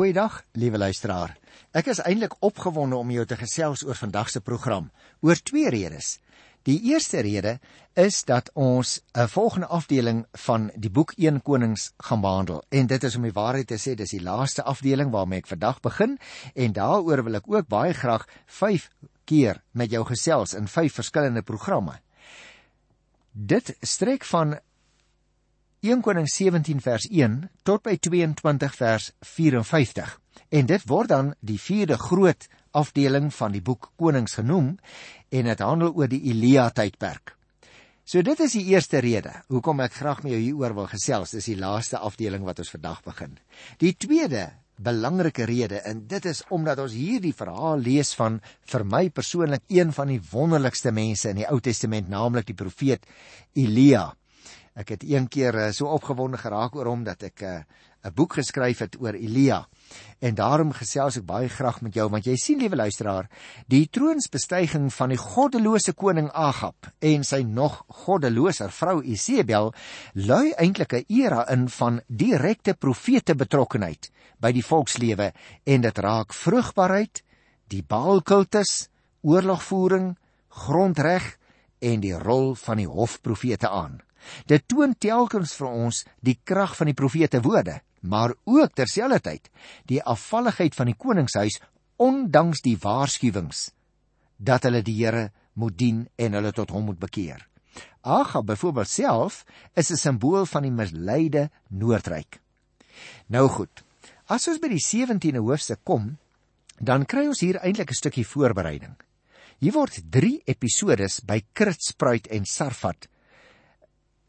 Goeiedag, liewe luisteraar. Ek is eintlik opgewonde om jou te gesels oor vandag se program oor twee redes. Die eerste rede is dat ons 'n volgende afdeling van die boek 1 Konings gaan behandel. En dit is om die waarheid te sê, dis die laaste afdeling waarmee ek vandag begin en daaroor wil ek ook baie graag 5 keer met jou gesels in 5 verskillende programme. Dit strek van 1 Konings 17 vers 1 tot by 22 vers 54. En dit word dan die vierde groot afdeling van die boek Konings genoem en dit handel oor die Elia tydperk. So dit is die eerste rede hoekom ek graag met jou hieroor wil gesels. Dis die laaste afdeling wat ons vandag begin. Die tweede belangrike rede en dit is omdat ons hierdie verhaal lees van vir my persoonlik een van die wonderlikste mense in die Ou Testament, naamlik die profeet Elia. Ek het een keer uh, so opgewonde geraak oor hom dat ek 'n uh, boek geskryf het oor Elia. En daarom gesels ek baie graag met jou want jy sien liewe luisteraar, die troonsbestyging van die goddelose koning Agab en sy nog goddeloser vrou Isebel lui eintlik 'n era in van direkte profete betrokkenheid by die volkslewe en dit raak vrugbaarheid, die Baalkultus, oorlogvoering, grondreg en die rol van die hofprofete aan. Dit toon telkens vir ons die krag van die profete woorde, maar ook terselfdertyd die afvalligheid van die koningshuis ondanks die waarskuwings dat hulle die Here moet dien en hulle tot hom moet bekeer. Agab byvoorbeeld self is 'n simbool van die misleide Noordryk. Nou goed. As ons by die 17de hoofstuk kom, dan kry ons hier eintlik 'n stukkie voorbereiding. Hier word 3 episodes by Kritspruit en Sarfat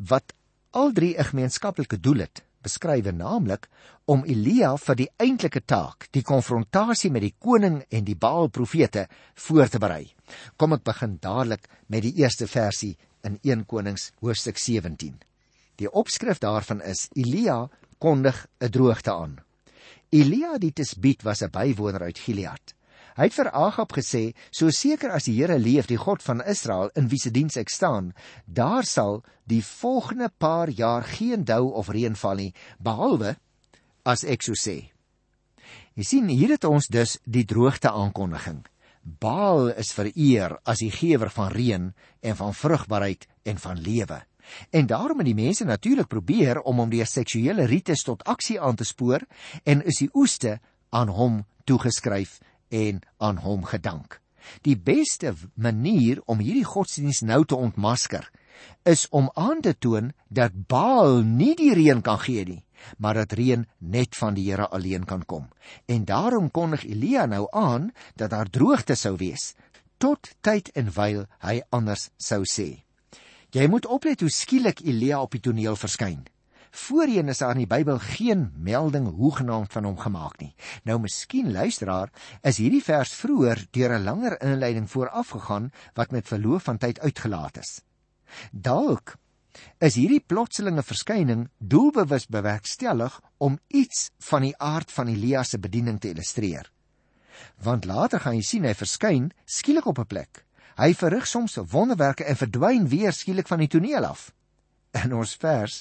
wat al drie 'n gemeenskaplike doel het, beskrywe naamlik om Elia vir die eintlike taak, die konfrontasie met die koning en die Baal profete voor te berei. Kom ek begin dadelik met die eerste versie in 1 Konings hoofstuk 17. Die opskrif daarvan is Elia kondig 'n droogte aan. Elia die Tisbiet was 'n bywoner uit Gilead. Hy het vir Agab gesê: "So seker as die Here leef, die God van Israel, in wie se diens ek staan, daar sal die volgende paar jaar geen dou of reën val nie, behalwe as ek so sê." Jy sien, hier het ons dus die droogte aankondiging. Baal is vereer as die gewer van reën en van vrugbaarheid en van lewe. En daarom het die mense natuurlik probeer om hom deur seksuele rites tot aksie aan te spoor en is die oeste aan hom toegeskryf en aan hom gedank. Die beste manier om hierdie godsdiens nou te ontmasker is om aan te toon dat Baal nie die reën kan gee nie, maar dat reën net van die Here alleen kan kom. En daarom kondig Elia nou aan dat daar droogte sou wees tot tyd en wyl hy anders sou sê. Jy moet oplet hoe skielik Elia op die toneel verskyn. Voorheen is daar in die Bybel geen melding hoegenaamd van hom gemaak nie. Nou miskien luisteraar, is hierdie vers vroeër deur 'n langer inleiding voorafgegaan wat met verloop van tyd uitgelaat is. Dalk is hierdie plotselinge verskyning doelbewus bewerkstellig om iets van die aard van Elia se bediening te illustreer. Want later gaan jy sien hy verskyn skielik op 'n plek. Hy verrig soms wonderwerke en verdwyn weer skielik van die toneel af. In ons vers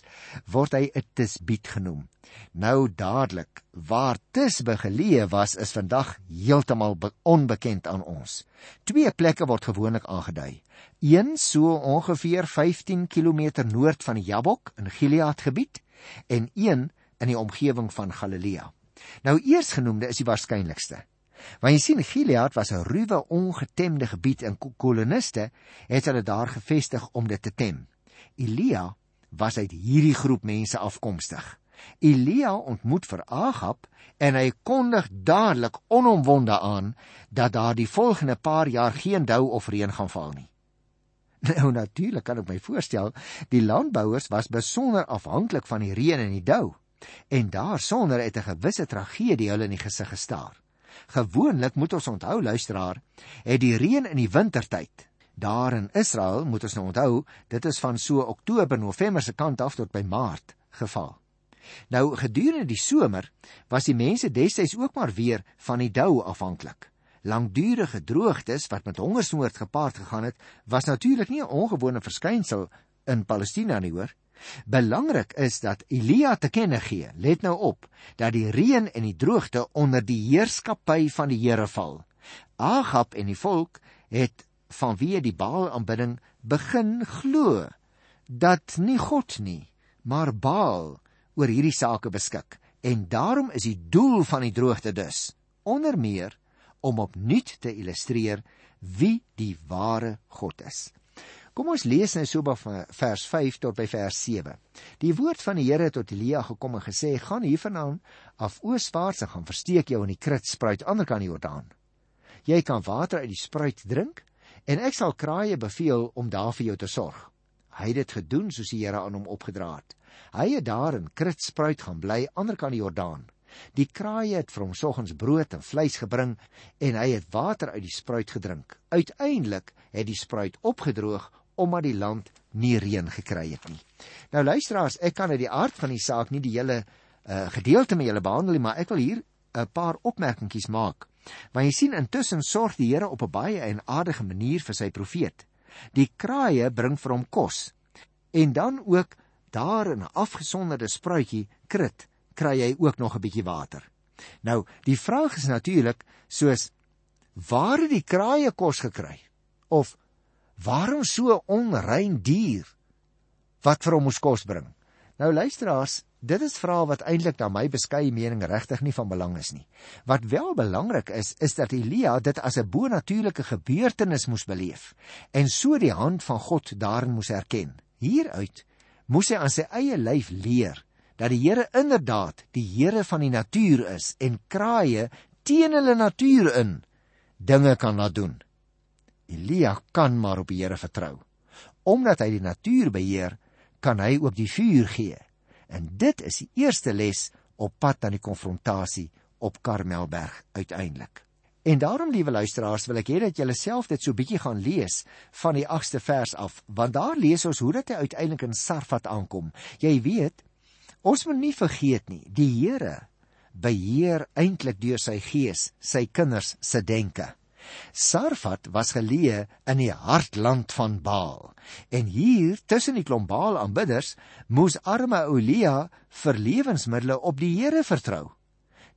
word hy 'n Tisbiet genoem. Nou dadelik, waar Tisbe geleë was, is vandag heeltemal onbekend aan ons. Twee plekke word gewoonlik aangedui. Een so ongeveer 15 km noord van Jabok in Gilead gebied en een in die omgewing van Galilea. Nou eersgenoemde is die waarskynlikste. Want jy sien Gilead was 'n ruwe, ongetemde gebied en koloniste het hulle daar gevestig om dit te tem. Elia was uit hierdie groep mense afkomstig. Elia ontmoet vir Agab en hy kondig dadelik onomwonde aan dat daar die volgende paar jaar geen dou of reën gaan val nie. Nou natuurlik kan ek my voorstel, die landbouers was besonder afhanklik van die reën en die dou. En daarsonder het 'n gewisse tragedie hulle in die gesig gestaar. Gewoonlik moet ons onthou luisteraar, het die reën in die wintertyd daar in Israel, moet ons nou onthou, dit is van so Oktober, November se kant af tot by Maart geval. Nou gedurende die somer was die mense destyds ook maar weer van die dou afhanklik. Langdurige droogtes wat met hongersnood gepaard gegaan het, was natuurlik nie 'n ongewone verskynsel in Palestina nie hoor. Belangrik is dat Elia te kenne gee, let nou op, dat die reën en die droogte onder die heerskappy van die Here val. Agab en die volk het vanweë die Baal aanbidding begin glo dat nie God nie, maar Baal oor hierdie sake beskik. En daarom is die doel van die droogte dus onder meer om opnuut te illustreer wie die ware God is. Kom ons lees nou so van vers 5 tot by vers 7. Die woord van die Here tot Elia gekom en gesê: "Gaan hiervandaan af ooswaarts en gaan versteek jou in die krit spruit ander kant die Jordaan. Jy kan water uit die spruit drink en ek sal kraaie beveel om daar vir jou te sorg." Hy het dit gedoen soos die Here aan hom opgedra het. Hy het daar in krit spruit gaan bly ander kant die Jordaan. Die kraaie het vir hom soggens brood en vleis gebring en hy het water uit die spruit gedrink. Uiteindelik het die spruit opgedroog omdat die land nie reën gekry het nie. Nou luisteraars, ek kan uit die aard van die saak nie die hele uh, gedeelte met julle behandel nie, maar ek wil hier 'n paar opmerkingies maak. Want jy sien intussen sorg die Here op 'n baie eienaardige manier vir sy profeet. Die kraaie bring vir hom kos. En dan ook daar in 'n afgesonderde spruitjie krit kry hy ook nog 'n bietjie water. Nou, die vraag is natuurlik soos waar het die kraaie kos gekry? Of waarom so onrein dier wat vir hom kos bring? Nou luisteraars, dit is vrae wat eintlik na my beskeie mening regtig nie van belang is nie. Wat wel belangrik is, is dat Elia dit as 'n bonatuurlike gebeurtenis moes beleef en so die hand van God daarin moes erken. Hieruit moes hy aan sy eie lyf leer dat die Here inderdaad die Here van die natuur is en kraaie teen hulle natuur in dinge kan laat doen. Elia kan maar op die Here vertrou. Omdat hy die natuur beheer, kan hy ook die vuur gee. En dit is die eerste les op pad aan die konfrontasie op Karmelberg uiteindelik. En daarom, liewe luisteraars, wil ek hê dat julle self dit so bietjie gaan lees van die 8ste vers af, want daar lees ons hoe dit uiteindelik in Sarfat aankom. Jy weet, Ons moet nie vergeet nie, die Here beheer eintlik deur sy gees sy kinders se denke. Sarfat was geleë in die hartland van Baal. En hier tussen die klomp Baal aanbidders moes arme Elia vir lewensmiddels op die Here vertrou.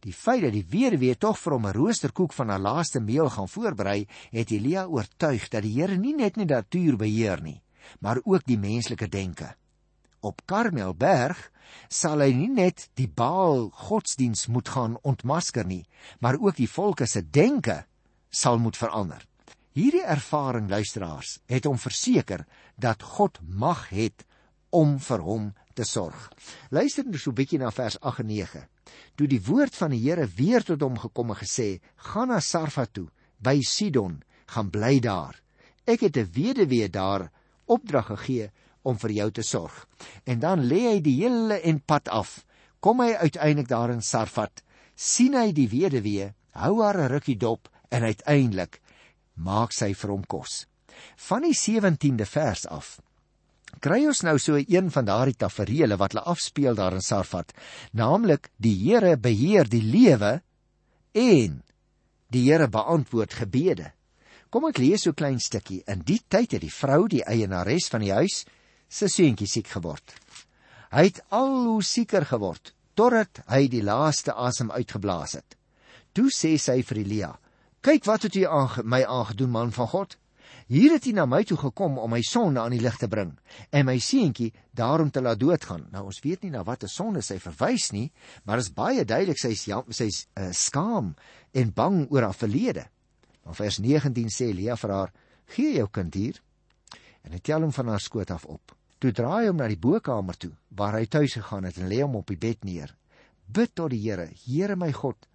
Die feit dat die weduwee tog vir hom 'n roosterkoek van haar laaste meel gaan voorberei, het Elia oortuig dat die Here nie net die natuur beheer nie, maar ook die menslike denke op Karmelberg sal hy nie net die Baal godsdiens moet gaan ontmasker nie, maar ook die volke se denke sal moet verander. Hierdie ervaring luisteraars het hom verseker dat God mag het om vir hom te sorg. Luister net so 'n bietjie na vers 8 en 9. Toe die woord van die Here weer tot hom gekom en gesê: "Gaan na Sarfa toe by Sidon, gaan bly daar. Ek het 'n weduwee daar opdrag gegee om vir jou te sorg. En dan lê hy die hele en pad af. Kom hy uiteindelik daar in Sarfat, sien hy die weduwee, hou haar 'n rukkie dop en uiteindelik maak sy vir hom kos. Van die 17de vers af kry ons nou so een van daardie tafereele wat hulle afspeel daar in Sarfat, naamlik die Here beheer die lewe en die Here beantwoord gebede. Kom ek lees so 'n klein stukkie. In die tyd het die vrou, die eienares van die huis, se seentjie siek geword. Hy het al hoe sieker geword totdat hy die laaste asem uitgeblaas het. Toe sê sy vir Elia: "Kyk wat het u aan my aangedoen man van God. Hier het u na my toe gekom om my sonde aan die lig te bring en my seentjie daarom te laat doodgaan." Nou ons weet nie na watter sonde sy verwys nie, maar is baie duidelik sy is ja, sy's uh, skaam en bang oor haar verlede. Maar vers 19 sê Elia vir haar: "Gee jou kind hier." En hy tel hom van haar skoot af op. Toe draai hom na die bokamer toe waar hy tuis gegaan het en lê hom op die bed neer. Bid tot die Here, Here my God,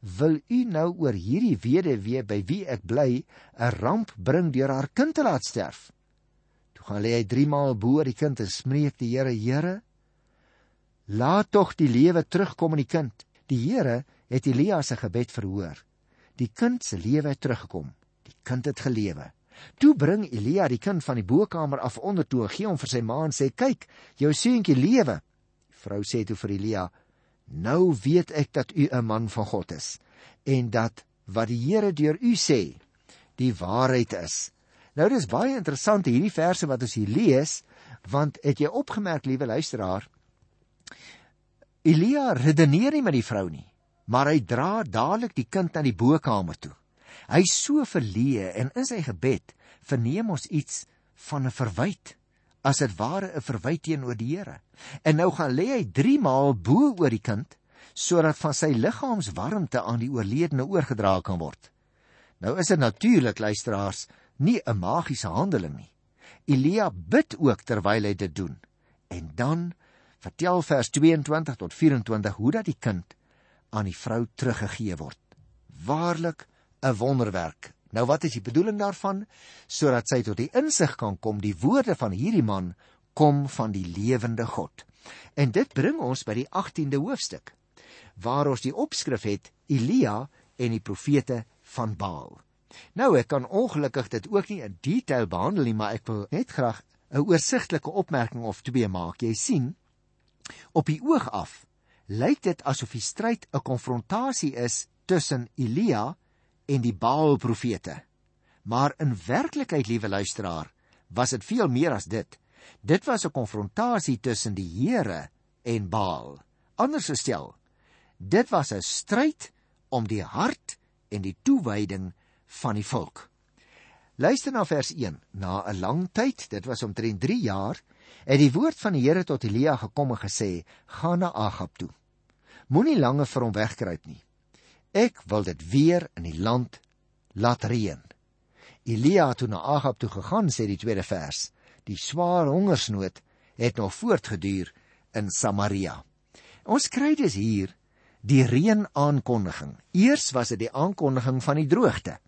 wil U nou oor hierdie weduwee by wie ek bly 'n ramp bring deur haar kind te laat sterf? Toe gaan hy 3 maal bo die kind en smeek die Here, Here, laat tog die lewe terugkom in die kind. Die Here het Elia se gebed verhoor. Die kind se lewe het teruggekom. Die kind het gelewe. Toe bring Elia die kind van die bokkamer af onder toe, gee hom vir sy ma en sê: "Kyk, jou seentjie lewe." Die vrou sê toe vir Elia: "Nou weet ek dat u 'n man van God is en dat wat die Here deur u sê, die waarheid is." Nou dis baie interessant hierdie verse wat ons hier lees Want het jy opgemerk, liewe luisteraar, Elia redeneer nie met die vrou nie, maar hy dra dadelik die kind na die bokamer toe. Hy is so verleë en in sy gebed verneem ons iets van 'n verwyte, as dit ware 'n verwyte teenoor die Here. En nou gaan lê hy 3 maal bo oor die kind sodat van sy liggaamswarmte aan die oorledene oorgedra kan word. Nou is dit natuurlik luisteraars nie 'n magiese handeling nie. Elia bid ook terwyl hy dit doen. En dan vertel vers 22 tot 24 hoe dat die kind aan die vrou teruggegee word. Waarlik 'n wonderwerk. Nou wat is die bedoeling daarvan? Sodat sy tot die insig kan kom die woorde van hierdie man kom van die lewende God. En dit bring ons by die 18de hoofstuk waar ons die opskrif het Elia en die profete van Baal. Nou ek kan ongelukkig dit ook nie in detail behandel nie, maar ek wil net graag 'n oorsigtelike opmerking of twee maak. Jy sien, op die oog af lyk dit asof die stryd 'n konfrontasie is tussen Elia en die Baal profete. Maar in werklikheid, liewe luisteraar, was dit veel meer as dit. Dit was 'n konfrontasie tussen die Here en Baal. Anders gestel, dit was 'n stryd om die hart en die toewyding van die volk. Luister na vers 1. Na 'n lang tyd, dit was omtrent 3 jaar, het die woord van die Here tot Elia gekom en gesê: "Gaan na Agab toe. Moenie langer vir hom wegkruip nie. Ek wil dit weer in die land laat reën." Elia het toe na Agab toe gegaan, sê die tweede vers. Die swaar hongersnood het nog voortgeduur in Samaria. Ons kry dus hier die reën aankondiging. Eers was dit die aankondiging van die droogte.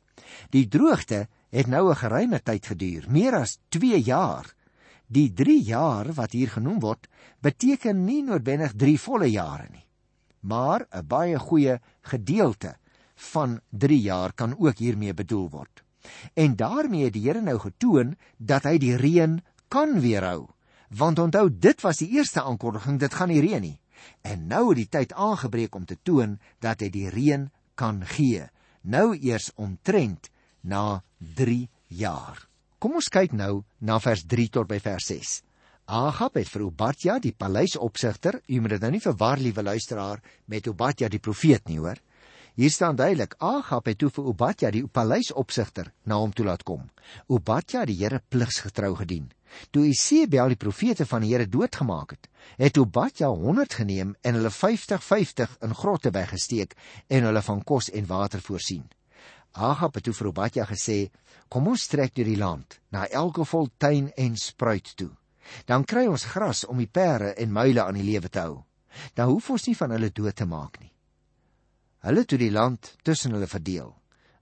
Die droogte het nou 'n geruime tyd geduur, meer as 2 jaar. Die 3 jaar wat hier genoem word, beteken nie noodwendig 3 volle jare nie, maar 'n baie goeie gedeelte van 3 jaar kan ook hiermee bedoel word. En daarmee het die Here nou getoon dat hy die reën kan weerhou. Want onthou, dit was die eerste aankondiging, dit gaan nie reën nie. En nou het die tyd aangebreek om te toon dat hy die reën kan gee nou eers omtrent na 3 jaar. Kom ons kyk nou na vers 3 tot by vers 6. Agab het vir Obadja die paleisopsigter, u moet dit nou nie verwar liewe luisteraar met Obadja die profeet nie hoor. Hier staan duidelik Agab het toe vir Obadja die paleisopsigter na hom toe laat kom. Obadja het die Here pligsgetrou gedien. Toe Isebel die profete van die Here doodgemaak het, het Obadja 100 geneem en hulle 50-50 in grotte weggesteek en hulle van kos en water voorsien. Agab het toe vir Obadja gesê: "Kom ons trek deur die land, na elke voltuin en spruit toe. Dan kry ons gras om die perde en muile aan die lewe te hou. Dan hoef ons nie van hulle dood te maak nie." Hulle het die land tussen hulle verdeel.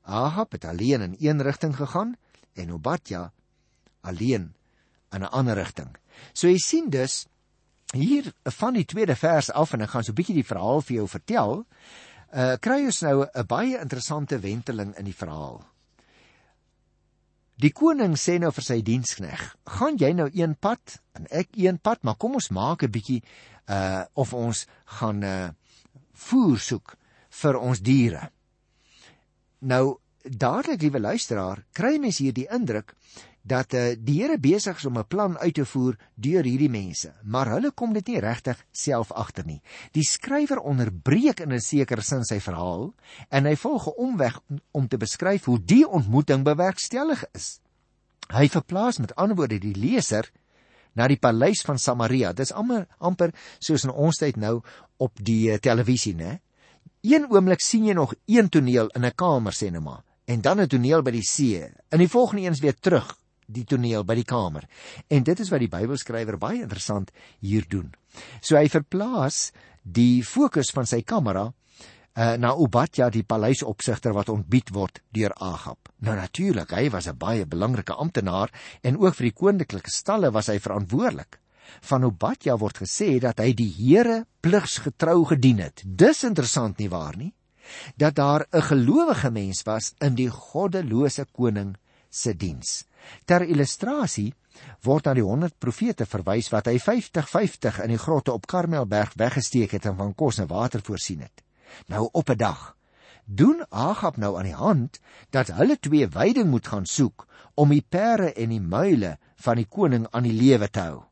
Agab het alleen in een rigting gegaan en Obadja alleen in 'n ander rigting. So jy sien dus hier van die tweede vers af en ek gaan so 'n bietjie die verhaal vir jou vertel. Uh kry ons nou 'n baie interessante wenteling in die verhaal. Die koning sê nou vir sy dienskneg: "Gaan jy nou een pad en ek een pad, maar kom ons maak 'n bietjie uh of ons gaan uh voer soek vir ons diere." Nou dadelik liewe luisteraar, kry mens hier die indruk dat uh, die Here besig is om 'n plan uit te voer deur hierdie mense, maar hulle kom dit nie regtig self agter nie. Die skrywer onderbreek in 'n sekere sin sy verhaal en hy volg 'n omweg om te beskryf hoe die ontmoeting bewerkstellig is. Hy verplaas met ander woorde die leser na die paleis van Samaria. Dis amper amper soos in ons tyd nou op die uh, televisie, né? Een oomblik sien jy nog een toneel in 'n kamer sê net maar en dan 'n toneel by die see. In die volgende eens weer terug die toneel by die kamer. En dit is wat die Bybelskrywer baie interessant hier doen. So hy verplaas die fokus van sy kamera uh, na Obadja die paleisopsigter wat ontbied word deur Agab. Nou natuurlik, hy was 'n baie belangrike amptenaar en ook vir die koninklike stalle was hy verantwoordelik. Van Obadja word gesê dat hy die Here pligsgetrou gedien het. Dis interessant nie waar nie? Dat daar 'n gelowige mens was in die goddelose koning se diens. Ter illustrasie word na die 100 profete verwys wat hy 50-50 in die grotte op Karmelberg weggesteek het en van kos en water voorsien het. Nou op 'n dag doen Agab nou aan die hand dat hulle twee weiding moet gaan soek om die pere en die muile van die koning aan die lewe te hou.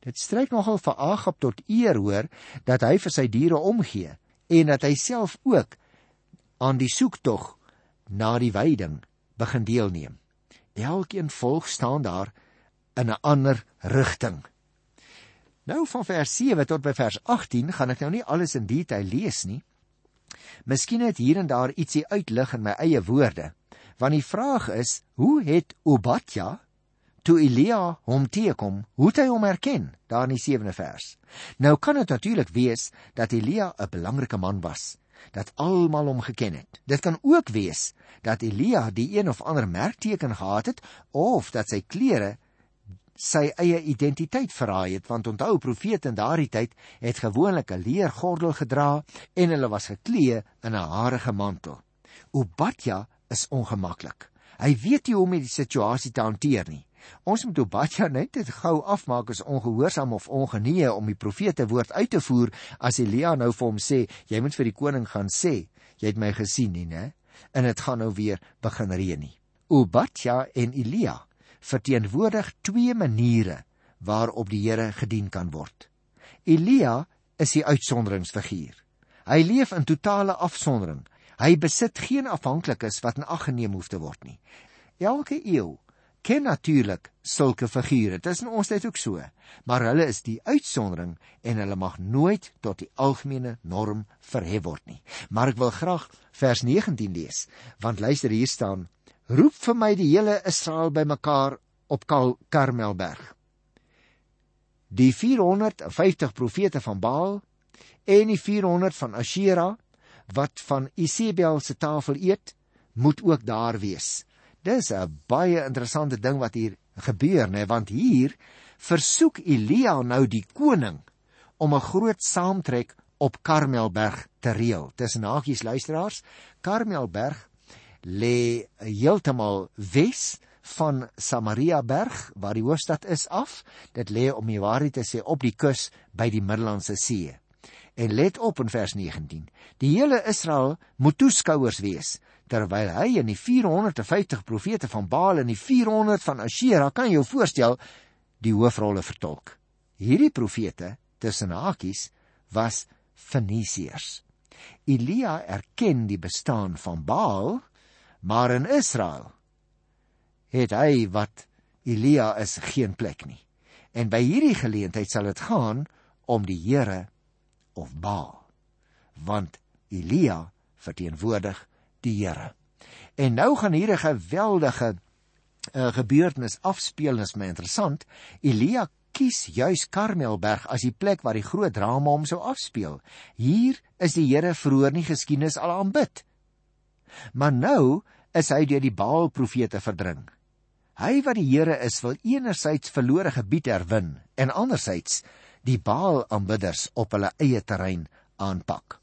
Dit strek nogal vir Agab tot eer hoor dat hy vir sy diere omgee en dat hy self ook aan die soektog na die veiding begin deelneem. Elkeen volg staan daar in 'n ander rigting. Nou van vers 7 tot by vers 18 gaan ek nou nie alles in detail lees nie. Miskien het hier en daar ietsie uitlig in my eie woorde. Want die vraag is, hoe het Obadja toe Elia hom teekom, hoe het hy hom herken daar in die 7de vers? Nou kan dit natuurlik wees dat Elia 'n belangrike man was, dat almal hom geken het. Dit kan ook wees dat Elia die een of ander merkteken gehad het of dat sy klere sy eie identiteit verraai het want onthou profete in daardie tyd het gewoonlik 'n leergordel gedra en hulle was geklee in 'n harige mantel. Obadja is ongemaklik. Hy weet nie hoe om die situasie te hanteer nie. Ons moet Obadja net dit gou afmaak as ongehoorsaam of ongenee om die profete woord uit te voer as Elia nou vir hom sê jy moet vir die koning gaan sê jy het my gesien nie, né? En dit gaan nou weer begin reën nie. Obadja en Elia verteenwoordig twee maniere waarop die Here gedien kan word. Elia is die uitsonderingsfiguur. Hy leef in totale afsondering. Hy besit geen afhanklikes wat in ag geneem hoef te word nie. Elke eeu ken natuurlik sulke figure. Dit is in ons tyd ook so, maar hulle is die uitsondering en hulle mag nooit tot die algemene norm verhef word nie. Maar ek wil graag vers 19 lees, want luister hier staan: Roep vir my die hele Israel bymekaar op Karmelberg. Die 450 profete van Baal en die 400 van Ashera wat van Isebel se tafel eet, moet ook daar wees. Dis 'n baie interessante ding wat hier gebeur, né, want hier versoek Elia nou die koning om 'n groot saamtrek op Karmelberg te reël. Tussen hakies luisteraars, Karmelberg lê heeltemal wes van Samaria berg waar die hoofstad is af. Dit lê om die waarheid te sê op die kus by die Middellandse See. En let op in vers 19. Die hele Israel moet toeskouers wees terwyl hy en die 450 profete van Baal en die 400 van Ashera kan jou voorstel die hoofrolle vertolk. Hierdie profete tussen hakies was Fenisiërs. Elia erken die bestaan van Baal, maar in Israel het hy wat Elia is geen plek nie. En by hierdie geleentheid sal dit gaan om die Here of Baal. Want Elia verteenwoordig die Here. En nou gaan hier 'n geweldige uh, gebeurtenis afspeel, is my interessant. Elia kies juis Karmelberg as die plek waar die groot drama hom sou afspeel. Hier is die Here vroeër nie geskiedenis al aanbid. Maar nou is hy deur die Baal profete verdring. Hy wat die Here is, wil enerzijds verlore gebied herwin en anderzijds die Baal aanbidders op hulle eie terrein aanpak.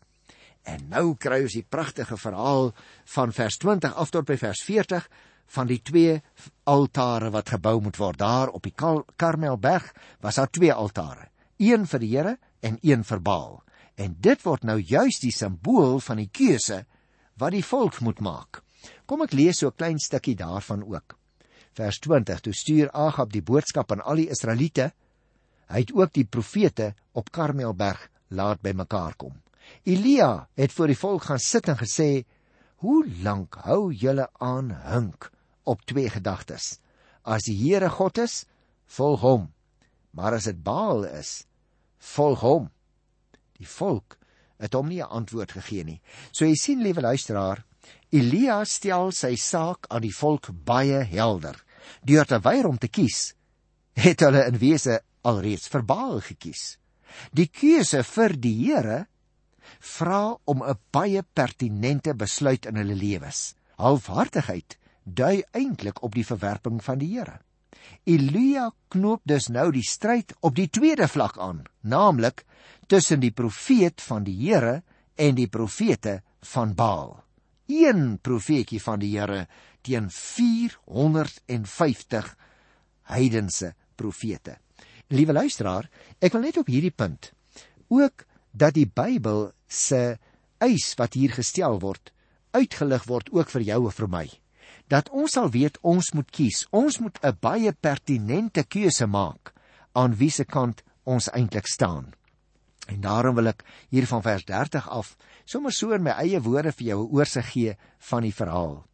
En nou kry ons die pragtige verhaal van vers 20 af tot by vers 40 van die twee altare wat gebou moet word. Daar op die Karmelberg was daar twee altare, een vir die Here en een vir Baal. En dit word nou juis die simbool van die keuse wat die volk moet maak. Kom ek lees so 'n klein stukkie daarvan ook. Vers 20: Toe stuur Agab die boodskap aan al die Israeliete. Hy het ook die profete op Karmelberg laat bymekaar kom. Elia het voor die volk gaan sit en gesê: "Hoe lank hou julle aan hink op twee gedagtes? As die Here God is, volg hom. Maar as dit Baal is, volg hom." Die volk het hom nie 'n antwoord gegee nie. So jy sien, liewe luisteraar, Elia stel sy saak aan die volk baie helder. Deur te weier om te kies, het hulle in wese alreeds vir Baal gekies. Die keuse vir die Here vra om 'n baie pertinente besluit in hulle lewens. Halfhartigheid dui eintlik op die verwerping van die Here. Elia knoop dus nou die stryd op die tweede vlak aan, naamlik tussen die profeet van die Here en die profete van Baal. Een profeetjie van die Here teen 450 heidense profete. Liewe luisteraar, ek wil net op hierdie punt ook dat die Bybel se eis wat hier gestel word uitgelig word ook vir jou en vir my. Dat ons sal weet ons moet kies. Ons moet 'n baie pertinente keuse maak aan wie se kant ons eintlik staan. En daarom wil ek hier van vers 30 af sommer so in my eie woorde vir jou 'n oorsig gee van die verhaal.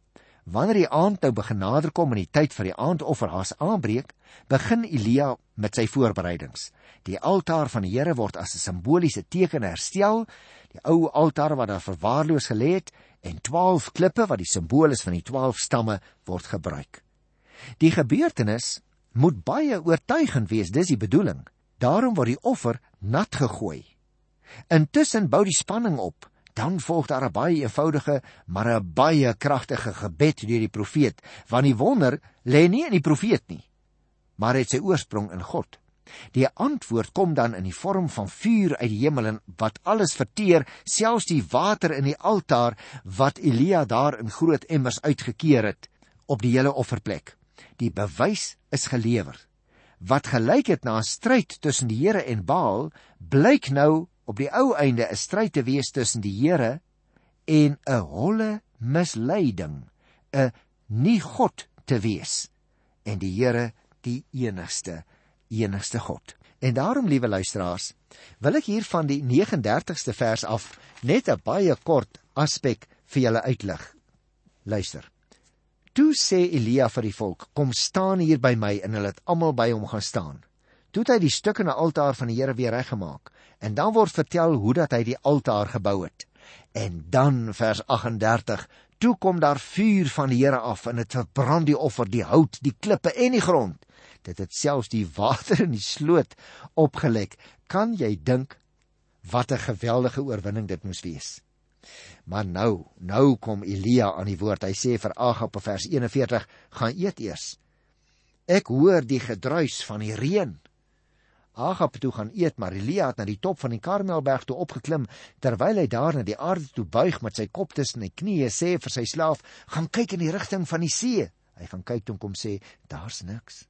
Wanneer die aand nou begin naderkom en die tyd vir die aandoffer haas aanbreek, begin Elia met sy voorbereidings. Die altaar van die Here word as 'n simboliese teken herstel, die ou altaar wat daar verwaarloos gelê het en 12 klippe wat die simbool is van die 12 stamme word gebruik. Die gebeurtenis moet baie oortuigend wees, dis die bedoeling. Daarom word die offer nat gegooi. Intussen bou die spanning op. Dan volg daar 'n baie eenvoudige, maar 'n baie kragtige gebed deur die profeet, want die wonder lê nie in die profeet nie, maar het sy oorsprong in God. Die antwoord kom dan in die vorm van vuur uit die hemel en wat alles verteer, selfs die water in die altaar wat Elia daar in groot emmers uitgekeer het op die hele offerplek. Die bewys is gelewer wat gelyk het na 'n stryd tussen die Here en Baal, blyk nou op die ou einde 'n stryd te wees tussen die Here en 'n holle misleiding, 'n nie God te wees en die Here die enigste enigste God. En daarom, liewe luisteraars, wil ek hier van die 39ste vers af net 'n baie kort aspek vir julle uitlig. Luister. Toe sê Elia vir die volk: "Kom staan hier by my," en hulle het almal by hom gaan staan. Toe het hy die stukkende altaar van die Here weer reggemaak, en dan word vertel hoe dat hy die altaar gebou het. En dan vers 38: Toe kom daar vuur van die Here af en dit verbrand die offer, die hout, die klippe en die grond. Dit het selfs die water in die sloot opgelek. Kan jy dink wat 'n geweldige oorwinning dit moes wees? Maar nou, nou kom Elia aan die woord. Hy sê vir Agap in vers 41: "Gaan eet eers. Ek hoor die gedruis van die reën." Agap toe gaan eet, maar Elia het na die top van die Karmelberg toe opgeklim. Terwyl hy daar na die aarde toe buig met sy kop tussen sy knieë, sê vir sy slaaf: "Gaan kyk in die rigting van die see." Hy gaan kyk toe kom sê: "Daar's niks."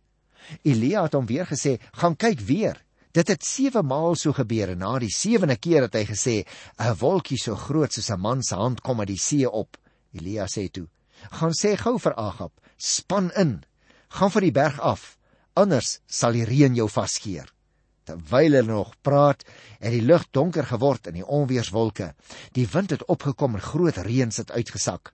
Elia het hom weer gesê: "Gaan kyk weer." Dit het 7 maal so gebeur en na die 7de keer het hy gesê 'n wolkie so groot soos 'n man se hand kom uit die see op. Elia sê toe: "Gaan sê gou vir Agab, span in. Gaan vir die berg af, anders sal die reën jou vaskeer." Terwyl hulle nog praat, het die lug donker geword in die onweerswolke. Die wind het opgekom en groot reën het uitgesak.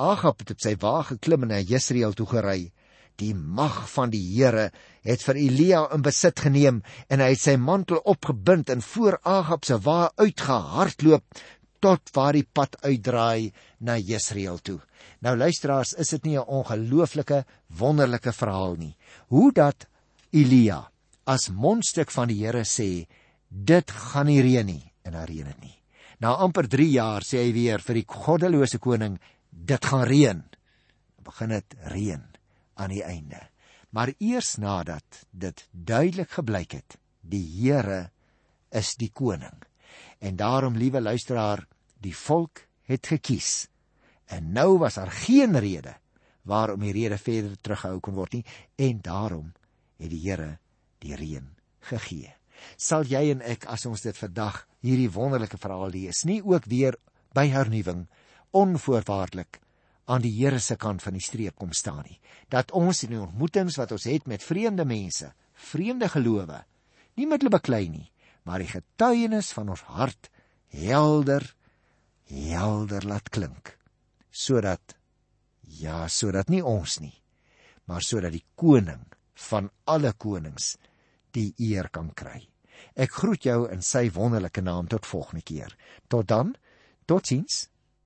Agab het op sy wa geklim en na Jesreel toe gery. Die mag van die Here het vir Elia in besit geneem en hy het sy mantel opgebind en voor Agab se wa uitgehardloop tot waar die pad uitdraai na Jesreel toe. Nou luisteraars, is dit nie 'n ongelooflike wonderlike verhaal nie? Hoe dat Elia as mondstuk van die Here sê, dit gaan nie reën nie en daar reën dit nie. Na amper 3 jaar sê hy weer vir die goddelose koning, dit gaan reën. Begin dit reën aan die einde. Maar eers nadat dit duidelik gebleik het, die Here is die koning. En daarom, liewe luisteraar, die volk het gekies. En nou was daar geen rede waarom die rede verder teruggehou kon word nie en daarom het die Here die reën gegee. Sal jy en ek as ons dit vandag hierdie wonderlike verhaal lees, nie ook weer by hernuwing onvoorwaardelik aan die Here se kant van die streep kom staan nie. Dat ons in die ontmoetings wat ons het met vreemde mense, vreemde gelowe, nie met hulle beklei nie, maar die getuienis van ons hart helder helder laat klink sodat ja, sodat nie ons nie, maar sodat die koning van alle konings die eer kan kry. Ek groet jou in sy wonderlike naam tot volgende keer. Tot dan. Totsiens.